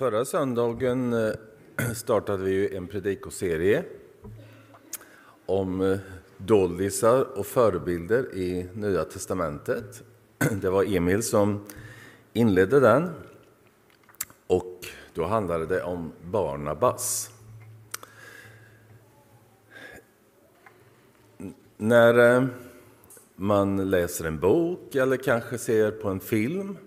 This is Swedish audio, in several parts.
Förra söndagen eh, startade vi ju en predikoserie om eh, doldisar och förebilder i Nya testamentet. Det var Emil som inledde den. Och då handlade det om Barnabas. När eh, man läser en bok eller kanske ser på en film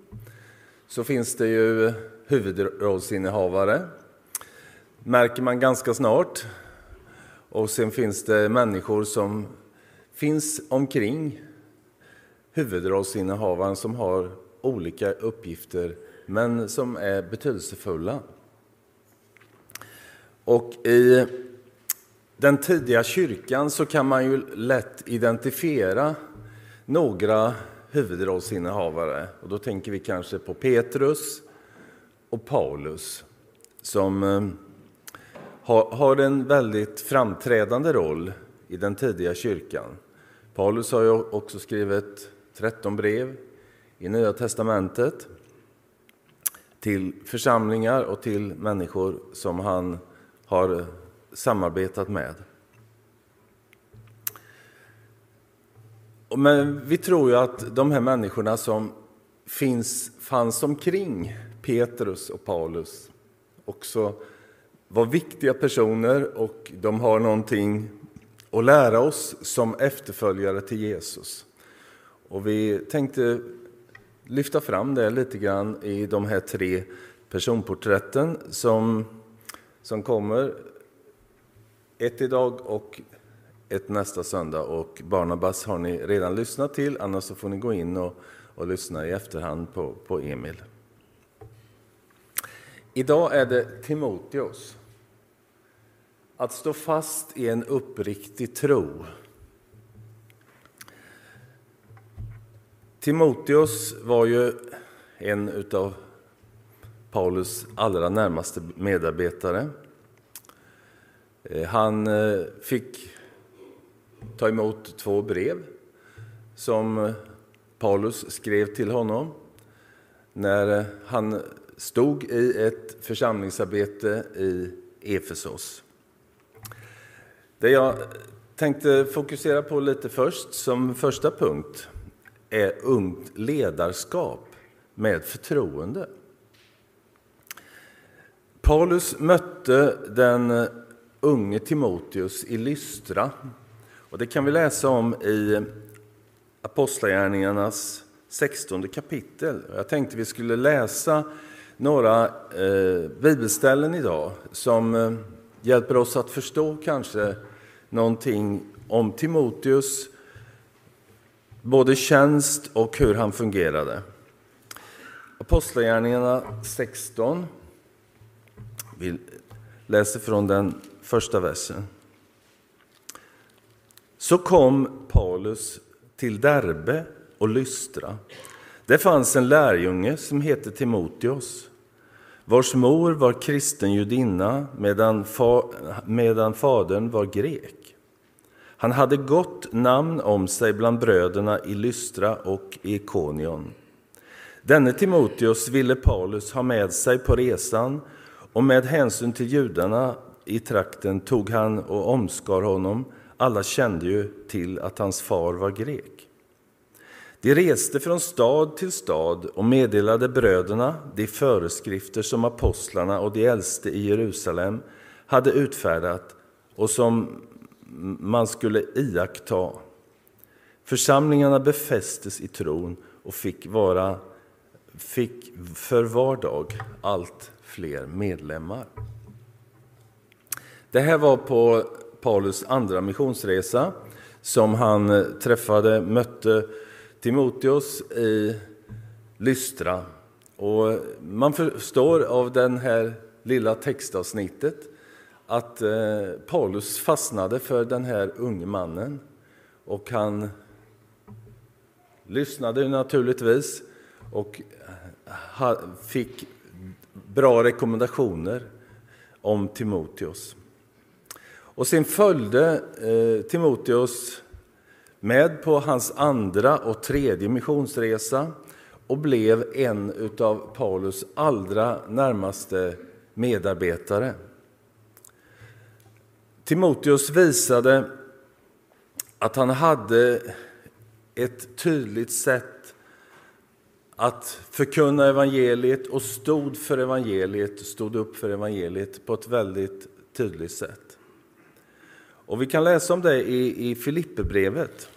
så finns det ju huvudrollsinnehavare, märker man ganska snart. Och sen finns det människor som finns omkring huvudrollsinnehavaren som har olika uppgifter, men som är betydelsefulla. Och i den tidiga kyrkan så kan man ju lätt identifiera några huvudrollsinnehavare. Och då tänker vi kanske på Petrus och Paulus som eh, har en väldigt framträdande roll i den tidiga kyrkan. Paulus har ju också skrivit 13 brev i Nya testamentet till församlingar och till människor som han har samarbetat med. Men vi tror ju att de här människorna som finns, fanns omkring Petrus och Paulus också var viktiga personer och de har någonting att lära oss som efterföljare till Jesus. Och vi tänkte lyfta fram det lite grann i de här tre personporträtten som, som kommer. Ett idag och ett nästa söndag. Och Barnabas har ni redan lyssnat till, annars så får ni gå in och, och lyssna i efterhand på, på Emil. Idag är det Timoteus. Att stå fast i en uppriktig tro. Timoteus var ju en av Paulus allra närmaste medarbetare. Eh, han eh, fick ta emot två brev som Paulus skrev till honom när han stod i ett församlingsarbete i Efesos. Det jag tänkte fokusera på lite först, som första punkt, är ungt ledarskap med förtroende. Paulus mötte den unge Timoteus i Lystra. Och det kan vi läsa om i Apostlagärningarnas 16 kapitel. Jag tänkte vi skulle läsa några eh, bibelställen idag som eh, hjälper oss att förstå kanske någonting om Timoteus, både tjänst och hur han fungerade. Apostlagärningarna 16. Vi läser från den första versen. Så kom Paulus till Derbe och Lystra det fanns en lärjunge som hette Timoteus vars mor var kristen judinna medan, fa, medan fadern var grek. Han hade gott namn om sig bland bröderna i Lystra och Ikonion. Denne Timoteus ville Paulus ha med sig på resan och med hänsyn till judarna i trakten tog han och omskar honom. Alla kände ju till att hans far var grek. De reste från stad till stad och meddelade bröderna de föreskrifter som apostlarna och de äldste i Jerusalem hade utfärdat och som man skulle iaktta. Församlingarna befästes i tron och fick, vara, fick för var dag allt fler medlemmar. Det här var på Paulus andra missionsresa som han träffade, mötte Timoteus i Lystra. Och man förstår av det här lilla textavsnittet att eh, Paulus fastnade för den här unge mannen. Och han lyssnade naturligtvis och eh, fick bra rekommendationer om Timoteus. Och sen följde eh, Timoteus med på hans andra och tredje missionsresa och blev en av Paulus allra närmaste medarbetare. Timoteus visade att han hade ett tydligt sätt att förkunna evangeliet och stod för evangeliet, stod upp för evangeliet på ett väldigt tydligt sätt. Och vi kan läsa om det i, i Filipperbrevet.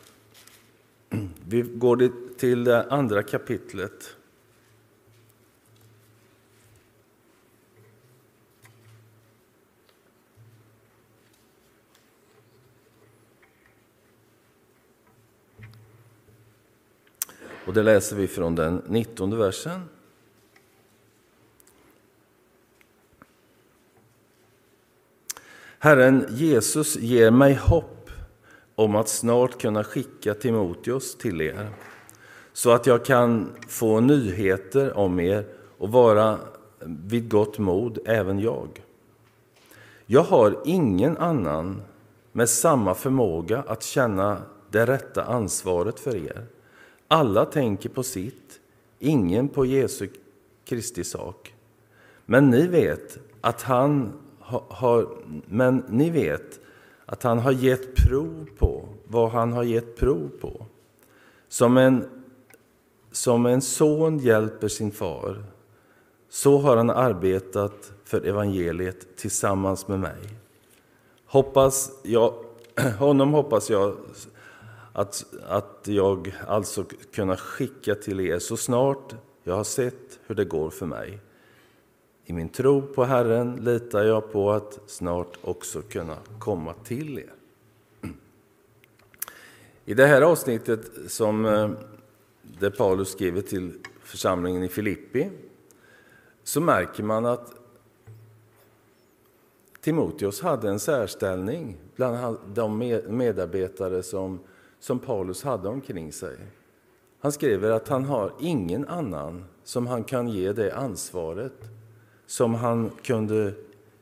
Vi går till det andra kapitlet. Och det läser vi från den 19 versen. Herren Jesus ger mig hopp om att snart kunna skicka Timoteus till er så att jag kan få nyheter om er och vara vid gott mod, även jag. Jag har ingen annan med samma förmåga att känna det rätta ansvaret för er. Alla tänker på sitt, ingen på Jesu Kristi sak. Men ni vet att han har, men ni vet att han har gett prov på vad han har gett prov på. Som en, som en son hjälper sin far, så har han arbetat för evangeliet tillsammans med mig. Hoppas jag, honom hoppas jag att, att jag alltså kunna skicka till er så snart jag har sett hur det går för mig. I min tro på Herren litar jag på att snart också kunna komma till er. I det här avsnittet som eh, där Paulus skriver till församlingen i Filippi så märker man att Timoteus hade en särställning bland de medarbetare som, som Paulus hade omkring sig. Han skriver att han har ingen annan som han kan ge det ansvaret som han kunde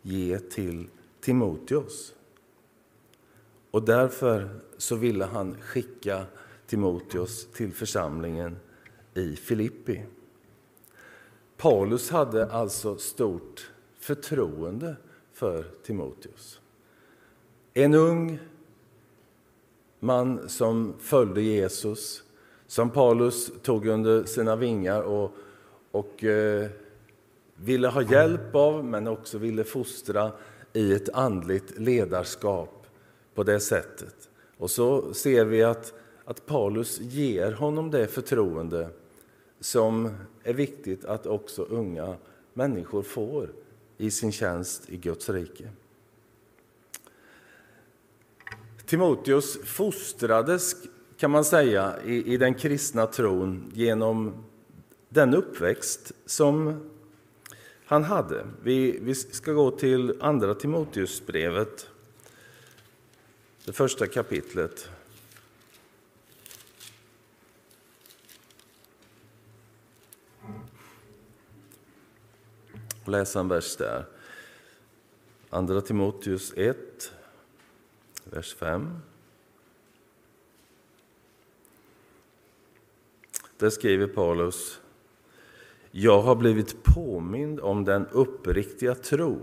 ge till Timoteus. Och därför så ville han skicka Timoteus till församlingen i Filippi. Paulus hade alltså stort förtroende för Timoteus. En ung man som följde Jesus, som Paulus tog under sina vingar och, och eh, ville ha hjälp av, men också ville fostra i ett andligt ledarskap på det sättet. Och så ser vi att, att Paulus ger honom det förtroende som är viktigt att också unga människor får i sin tjänst i Guds rike. Timoteus fostrades, kan man säga, i, i den kristna tron genom den uppväxt som han hade. Vi, vi ska gå till Andra Timoteusbrevet, det första kapitlet. Och läsa en vers där. Andra Timoteus 1, vers 5. Där skriver Paulus jag har blivit påmind om den uppriktiga tro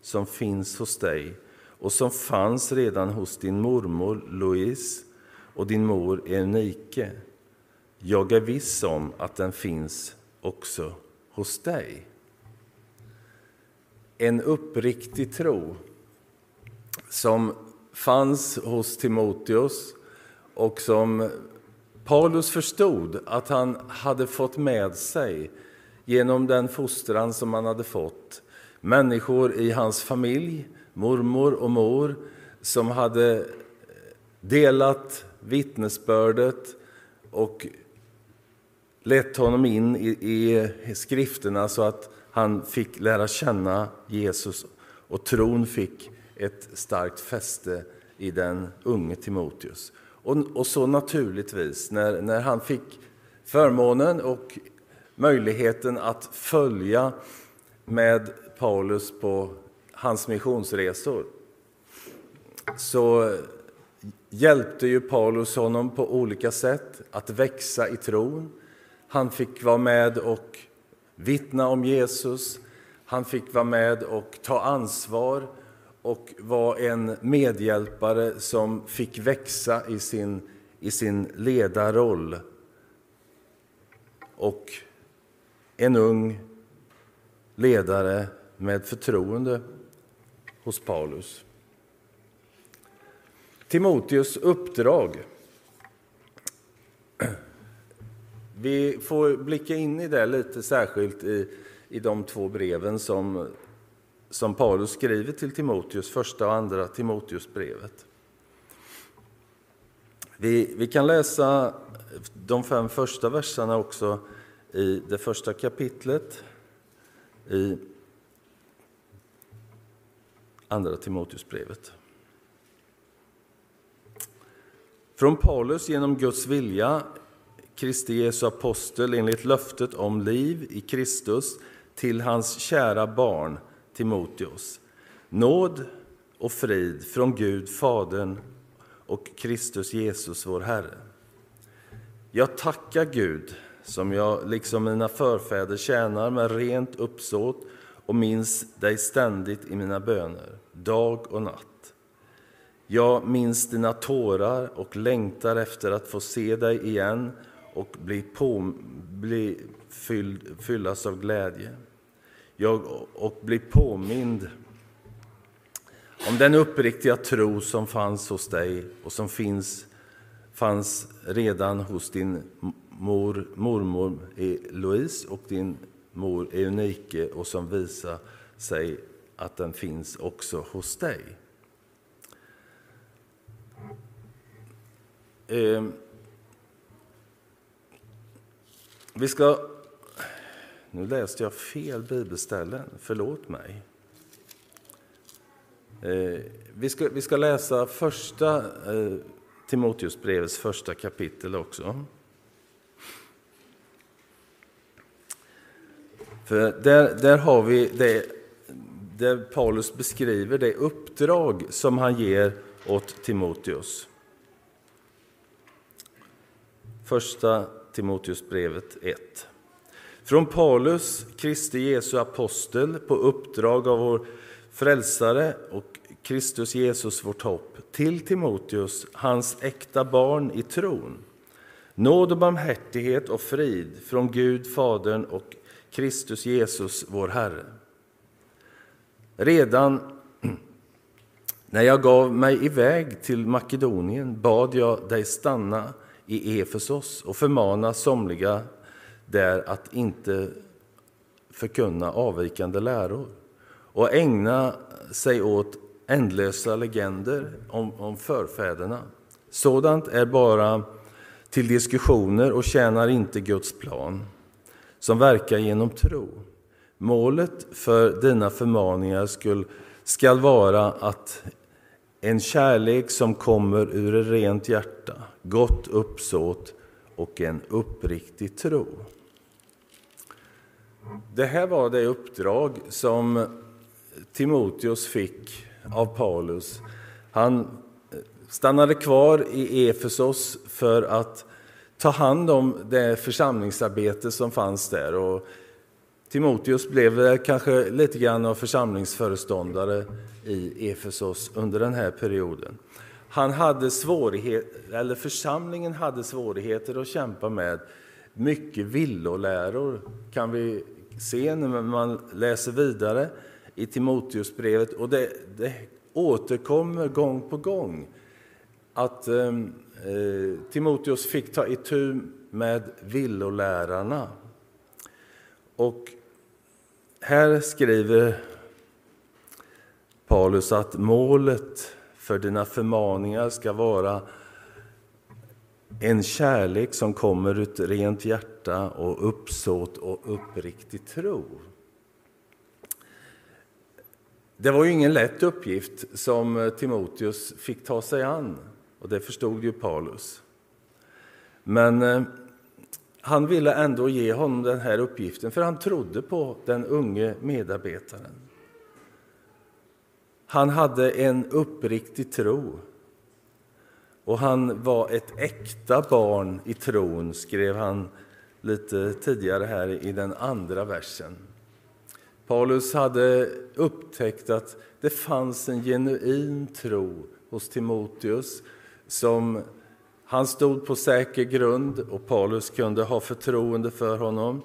som finns hos dig och som fanns redan hos din mormor Louise och din mor Eunike. Jag är viss om att den finns också hos dig. En uppriktig tro som fanns hos Timoteus och som Paulus förstod att han hade fått med sig genom den fostran som han hade fått. Människor i hans familj, mormor och mor, som hade delat vittnesbördet och lett honom in i, i skrifterna så att han fick lära känna Jesus och tron fick ett starkt fäste i den unge Timoteus. Och, och så naturligtvis, när, när han fick förmånen och möjligheten att följa med Paulus på hans missionsresor så hjälpte ju Paulus honom på olika sätt att växa i tron. Han fick vara med och vittna om Jesus. Han fick vara med och ta ansvar och var en medhjälpare som fick växa i sin, i sin ledarroll. Och en ung ledare med förtroende hos Paulus. Timoteus uppdrag. Vi får blicka in i det lite särskilt i, i de två breven som, som Paulus skriver till Timoteus, första och andra Timoteusbrevet. Vi, vi kan läsa de fem första verserna också i det första kapitlet i Andra Timoteusbrevet. Från Paulus genom Guds vilja, Kristi Jesu apostel enligt löftet om liv i Kristus till hans kära barn Timoteus. Nåd och frid från Gud, Fadern och Kristus Jesus, vår Herre. Jag tackar Gud, som jag liksom mina förfäder tjänar med rent uppsåt och minns dig ständigt i mina böner, dag och natt. Jag minns dina tårar och längtar efter att få se dig igen och bli, på, bli fylld, fyllas av glädje. Jag, och bli påmind om den uppriktiga tro som fanns hos dig och som finns, fanns redan hos din mor, mormor Louise och din mor Unike och som visar sig att den finns också hos dig. Eh, vi ska... Nu läste jag fel bibelställen, förlåt mig. Eh, vi, ska, vi ska läsa första eh, Timoteusbrevets första kapitel också. För där, där har vi det, där Paulus beskriver det uppdrag som han ger åt Timoteus. Första Timoteusbrevet 1. Från Paulus, Kristi Jesu apostel, på uppdrag av vår frälsare och Kristus Jesus, vårt hopp, till Timoteus, hans äkta barn i tron. Nåd och barmhärtighet och frid från Gud, Fadern och Kristus Jesus, vår Herre. Redan när jag gav mig iväg till Makedonien bad jag dig stanna i Efesos och förmana somliga där att inte förkunna avvikande läror och ägna sig åt ändlösa legender om, om förfäderna. Sådant är bara till diskussioner och tjänar inte Guds plan som verkar genom tro. Målet för dina förmaningar skall, skall vara att en kärlek som kommer ur ett rent hjärta, gott uppsåt och en uppriktig tro. Det här var det uppdrag som Timoteus fick av Paulus. Han stannade kvar i Efesos för att ta hand om det församlingsarbete som fanns där. Och Timoteus blev eh, kanske lite grann av församlingsföreståndare i Efesos under den här perioden. Han hade svårighet, eller församlingen hade svårigheter att kämpa med. Mycket villoläror kan vi se när man läser vidare i Timoteusbrevet. Och det, det återkommer gång på gång att ehm, eh, Timoteus fick ta itu med villolärarna. Och här skriver Paulus att målet för dina förmaningar ska vara en kärlek som kommer ut rent hjärta och uppsåt och uppriktig tro. Det var ju ingen lätt uppgift som Timoteus fick ta sig an, och det förstod ju Paulus. Men eh, han ville ändå ge honom den här uppgiften, för han trodde på den unge medarbetaren. Han hade en uppriktig tro och han var ett äkta barn i tron, skrev han lite tidigare här i den andra versen. Paulus hade upptäckt att det fanns en genuin tro hos Timoteus som han stod på säker grund och Paulus kunde ha förtroende för honom.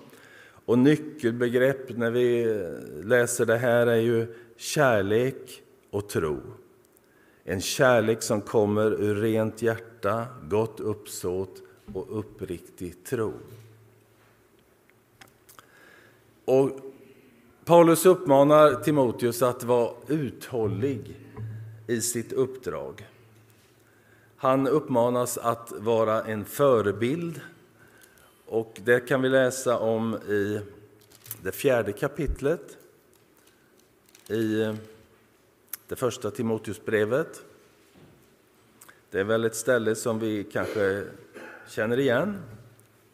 Och nyckelbegrepp när vi läser det här är ju kärlek och tro. En kärlek som kommer ur rent hjärta, gott uppsåt och uppriktig tro. Och Paulus uppmanar Timoteus att vara uthållig i sitt uppdrag. Han uppmanas att vara en förebild och det kan vi läsa om i det fjärde kapitlet i det första Timoteusbrevet. Det är väl ett ställe som vi kanske känner igen.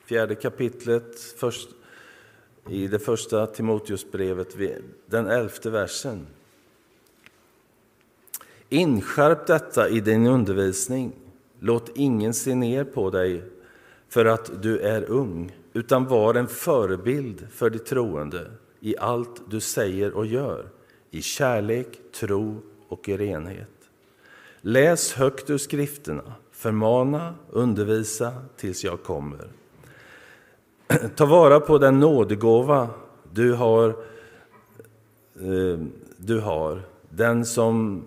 Fjärde kapitlet först, i det första Timoteusbrevet, den elfte versen. Inskärp detta i din undervisning. Låt ingen se ner på dig för att du är ung, utan var en förebild för de troende i allt du säger och gör, i kärlek, tro och i renhet. Läs högt ur skrifterna, förmana, undervisa tills jag kommer. Ta vara på den nådegåva du har, eh, du har, den som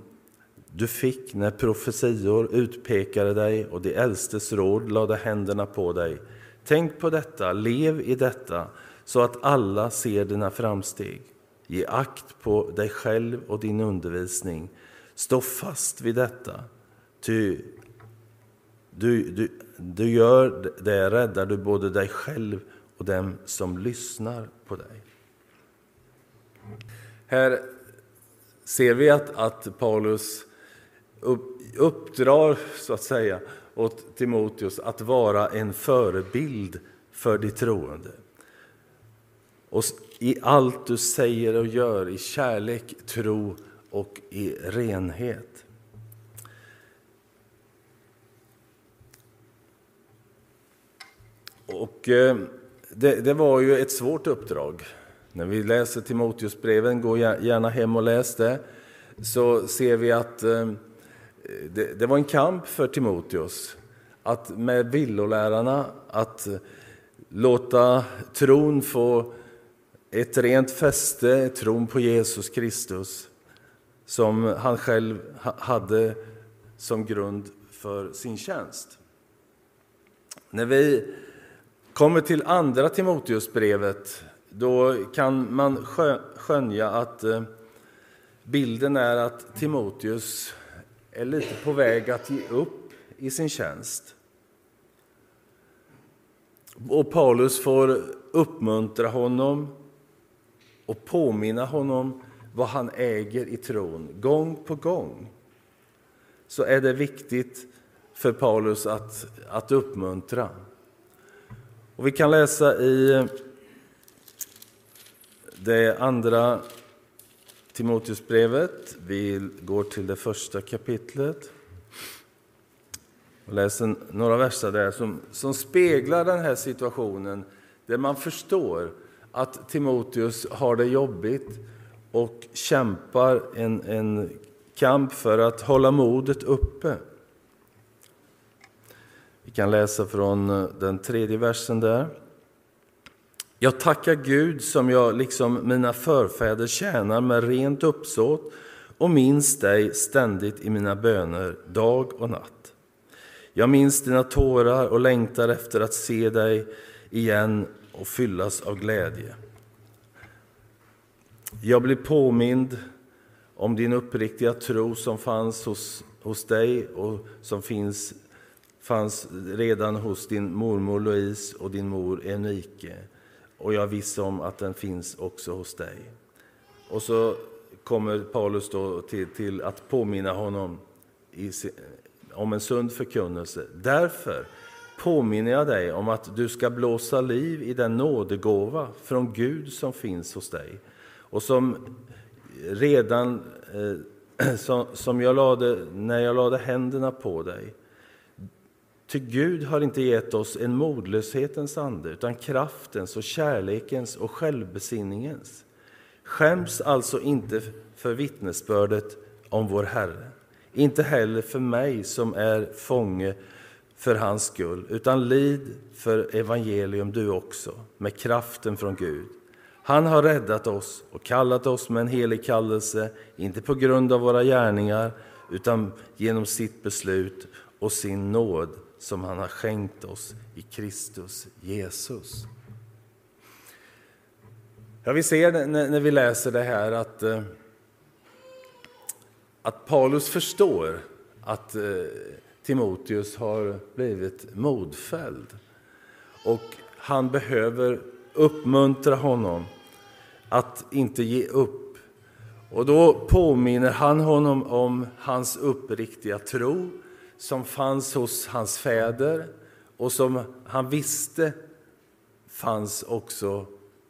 du fick när profetior utpekade dig och de äldstes råd lade händerna på dig. Tänk på detta, lev i detta, så att alla ser dina framsteg. Ge akt på dig själv och din undervisning. Stå fast vid detta, ty du, du, du gör det räddar du både dig själv och dem som lyssnar på dig. Här ser vi att, att Paulus uppdrar så att säga åt Timoteus att vara en förebild för de troende. Och i allt du säger och gör, i kärlek, tro och i renhet. Och eh, det, det, var ju ett svårt uppdrag. När vi läser Timoteusbreven, gå gärna hem och läs det, så ser vi att eh, det, det, var en kamp för Timoteus att med villolärarna att låta tron få ett rent fäste, tron på Jesus Kristus som han själv hade som grund för sin tjänst. När vi kommer till andra Timoteusbrevet då kan man skönja att eh, bilden är att Timoteus är lite på väg att ge upp i sin tjänst. Och Paulus får uppmuntra honom och påminna honom vad han äger i tron. Gång på gång så är det viktigt för Paulus att, att uppmuntra. Och vi kan läsa i det andra Timoteusbrevet. Vi går till det första kapitlet och läser några verser där som, som speglar den här situationen där man förstår att Timoteus har det jobbigt och kämpar en, en kamp för att hålla modet uppe. Vi kan läsa från den tredje versen där. Jag tackar Gud som jag liksom mina förfäder tjänar med rent uppsåt och minns dig ständigt i mina böner, dag och natt. Jag minns dina tårar och längtar efter att se dig igen och fyllas av glädje. Jag blir påmind om din uppriktiga tro som fanns hos, hos dig och som finns, fanns redan hos din mormor Louise och din mor Enrique och jag är viss om att den finns också hos dig. Och så kommer Paulus då till, till att påminna honom i, om en sund förkunnelse. Därför påminner jag dig om att du ska blåsa liv i den nådegåva från Gud som finns hos dig och som redan eh, som, som jag lade, när jag lade händerna på dig Ty Gud har inte gett oss en modlöshetens ande, utan kraftens och kärlekens och självbesinningens. Skäms alltså inte för vittnesbördet om vår Herre, inte heller för mig som är fånge för hans skull, utan lid för evangelium du också, med kraften från Gud. Han har räddat oss och kallat oss med en helig kallelse, inte på grund av våra gärningar, utan genom sitt beslut och sin nåd som han har skänkt oss i Kristus Jesus. Ja, vi ser när vi läser det här att, eh, att Paulus förstår att eh, Timoteus har blivit modfälld. Och han behöver uppmuntra honom att inte ge upp. Och då påminner han honom om hans uppriktiga tro som fanns hos hans fäder och som han visste fanns också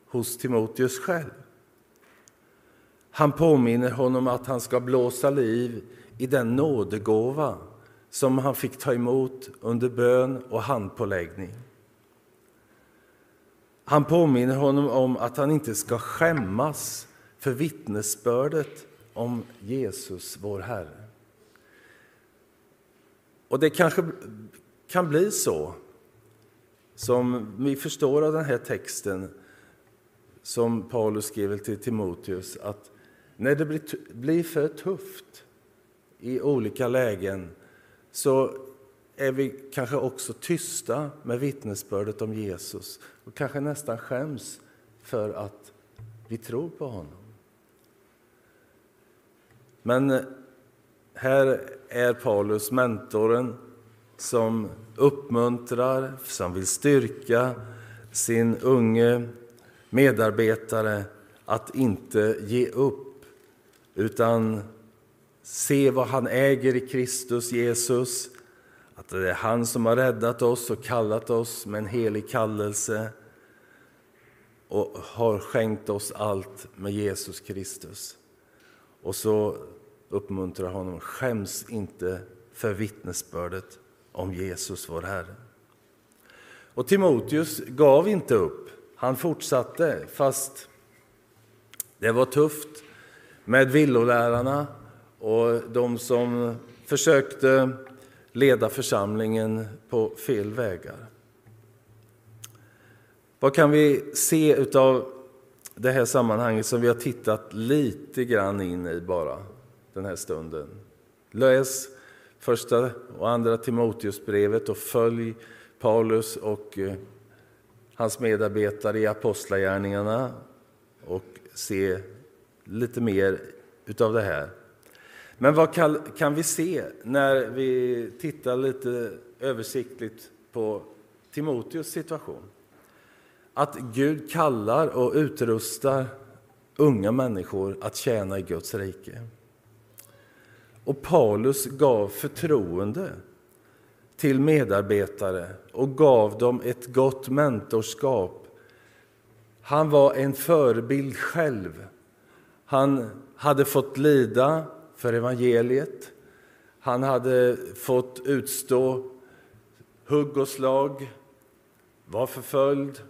hos Timoteus själv. Han påminner honom att han ska blåsa liv i den nådegåva som han fick ta emot under bön och handpåläggning. Han påminner honom om att han inte ska skämmas för vittnesbördet om Jesus, vår Herre. Och det kanske kan bli så, som vi förstår av den här texten som Paulus skriver till Timoteus, att när det blir för tufft i olika lägen så är vi kanske också tysta med vittnesbördet om Jesus och kanske nästan skäms för att vi tror på honom. Men här är Paulus mentoren som uppmuntrar, som vill styrka sin unge medarbetare att inte ge upp utan se vad han äger i Kristus Jesus. Att det är han som har räddat oss och kallat oss med en helig kallelse och har skänkt oss allt med Jesus Kristus. Och så uppmuntrar honom, skäms inte för vittnesbördet om Jesus, vår Herre. Och Timoteus gav inte upp. Han fortsatte, fast det var tufft med villolärarna och de som försökte leda församlingen på fel vägar. Vad kan vi se av det här sammanhanget som vi har tittat lite grann in i bara den här stunden? Läs första och andra Timoteusbrevet och följ Paulus och eh, hans medarbetare i Apostlagärningarna och se lite mer utav det här. Men vad kan, kan vi se när vi tittar lite översiktligt på Timoteus situation? Att Gud kallar och utrustar unga människor att tjäna i Guds rike. Och Paulus gav förtroende till medarbetare och gav dem ett gott mentorskap. Han var en förebild själv. Han hade fått lida för evangeliet. Han hade fått utstå hugg och slag, var förföljd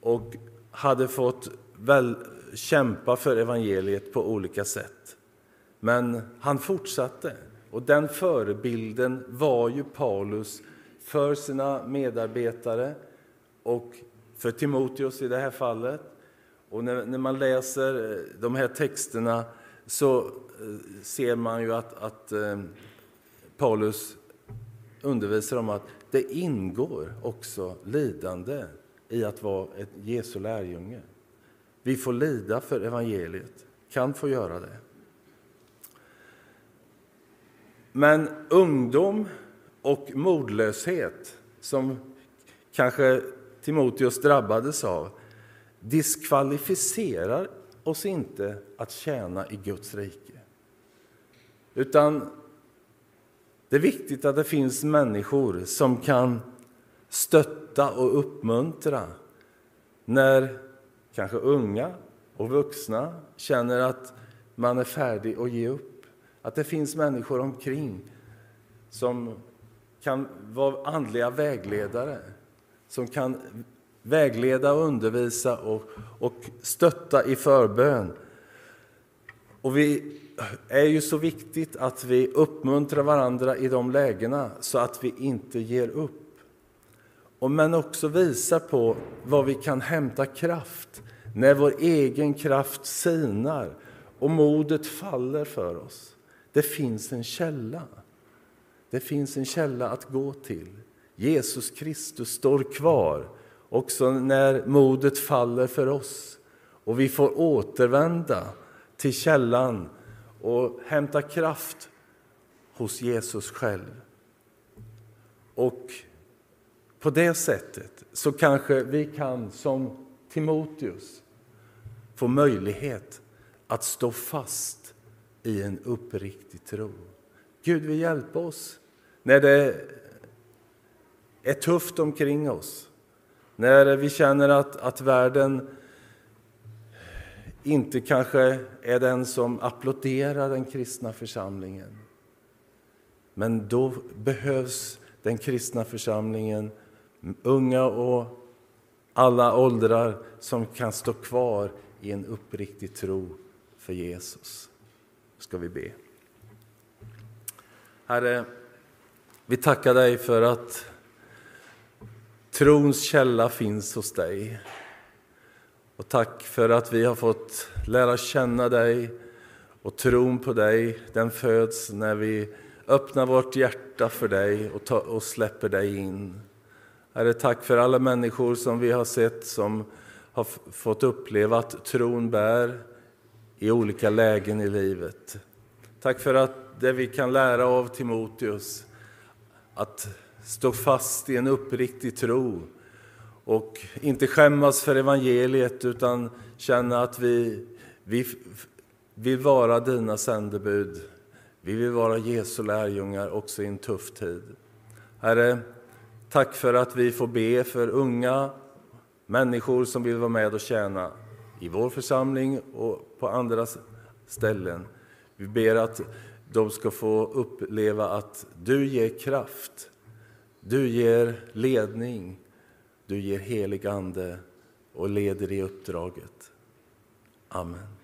och hade fått väl kämpa för evangeliet på olika sätt. Men han fortsatte, och den förebilden var ju Paulus för sina medarbetare och för Timoteus i det här fallet. Och när, när man läser eh, de här texterna så eh, ser man ju att, att eh, Paulus undervisar om att det ingår också lidande i att vara ett Jesu lärjunge. Vi får lida för evangeliet, kan få göra det. Men ungdom och modlöshet, som kanske Timoteus drabbades av, diskvalificerar oss inte att tjäna i Guds rike. Utan det är viktigt att det finns människor som kan stötta och uppmuntra när kanske unga och vuxna känner att man är färdig att ge upp. Att det finns människor omkring som kan vara andliga vägledare som kan vägleda och undervisa och, och stötta i förbön. Och vi är ju så viktigt att vi uppmuntrar varandra i de lägena så att vi inte ger upp. Och men också visar på var vi kan hämta kraft när vår egen kraft sinar och modet faller för oss. Det finns en källa. Det finns en källa att gå till. Jesus Kristus står kvar också när modet faller för oss och vi får återvända till källan och hämta kraft hos Jesus själv. Och på det sättet så kanske vi kan, som Timoteus, få möjlighet att stå fast i en uppriktig tro. Gud vill hjälpa oss när det är tufft omkring oss, när vi känner att, att världen inte kanske är den som applåderar den kristna församlingen. Men då behövs den kristna församlingen, unga och alla åldrar, som kan stå kvar i en uppriktig tro för Jesus. Ska vi be. Herre, vi tackar dig för att trons källa finns hos dig. Och tack för att vi har fått lära känna dig och tron på dig, den föds när vi öppnar vårt hjärta för dig och, ta, och släpper dig in. Herre, tack för alla människor som vi har sett som har fått uppleva att tron bär i olika lägen i livet. Tack för att det vi kan lära av Timoteus, att stå fast i en uppriktig tro och inte skämmas för evangeliet utan känna att vi, vi vill vara dina sändebud. Vi vill vara Jesu lärjungar också i en tuff tid. Herre, tack för att vi får be för unga människor som vill vara med och tjäna i vår församling och på andra ställen. Vi ber att de ska få uppleva att du ger kraft, du ger ledning, du ger helig Ande och leder i uppdraget. Amen.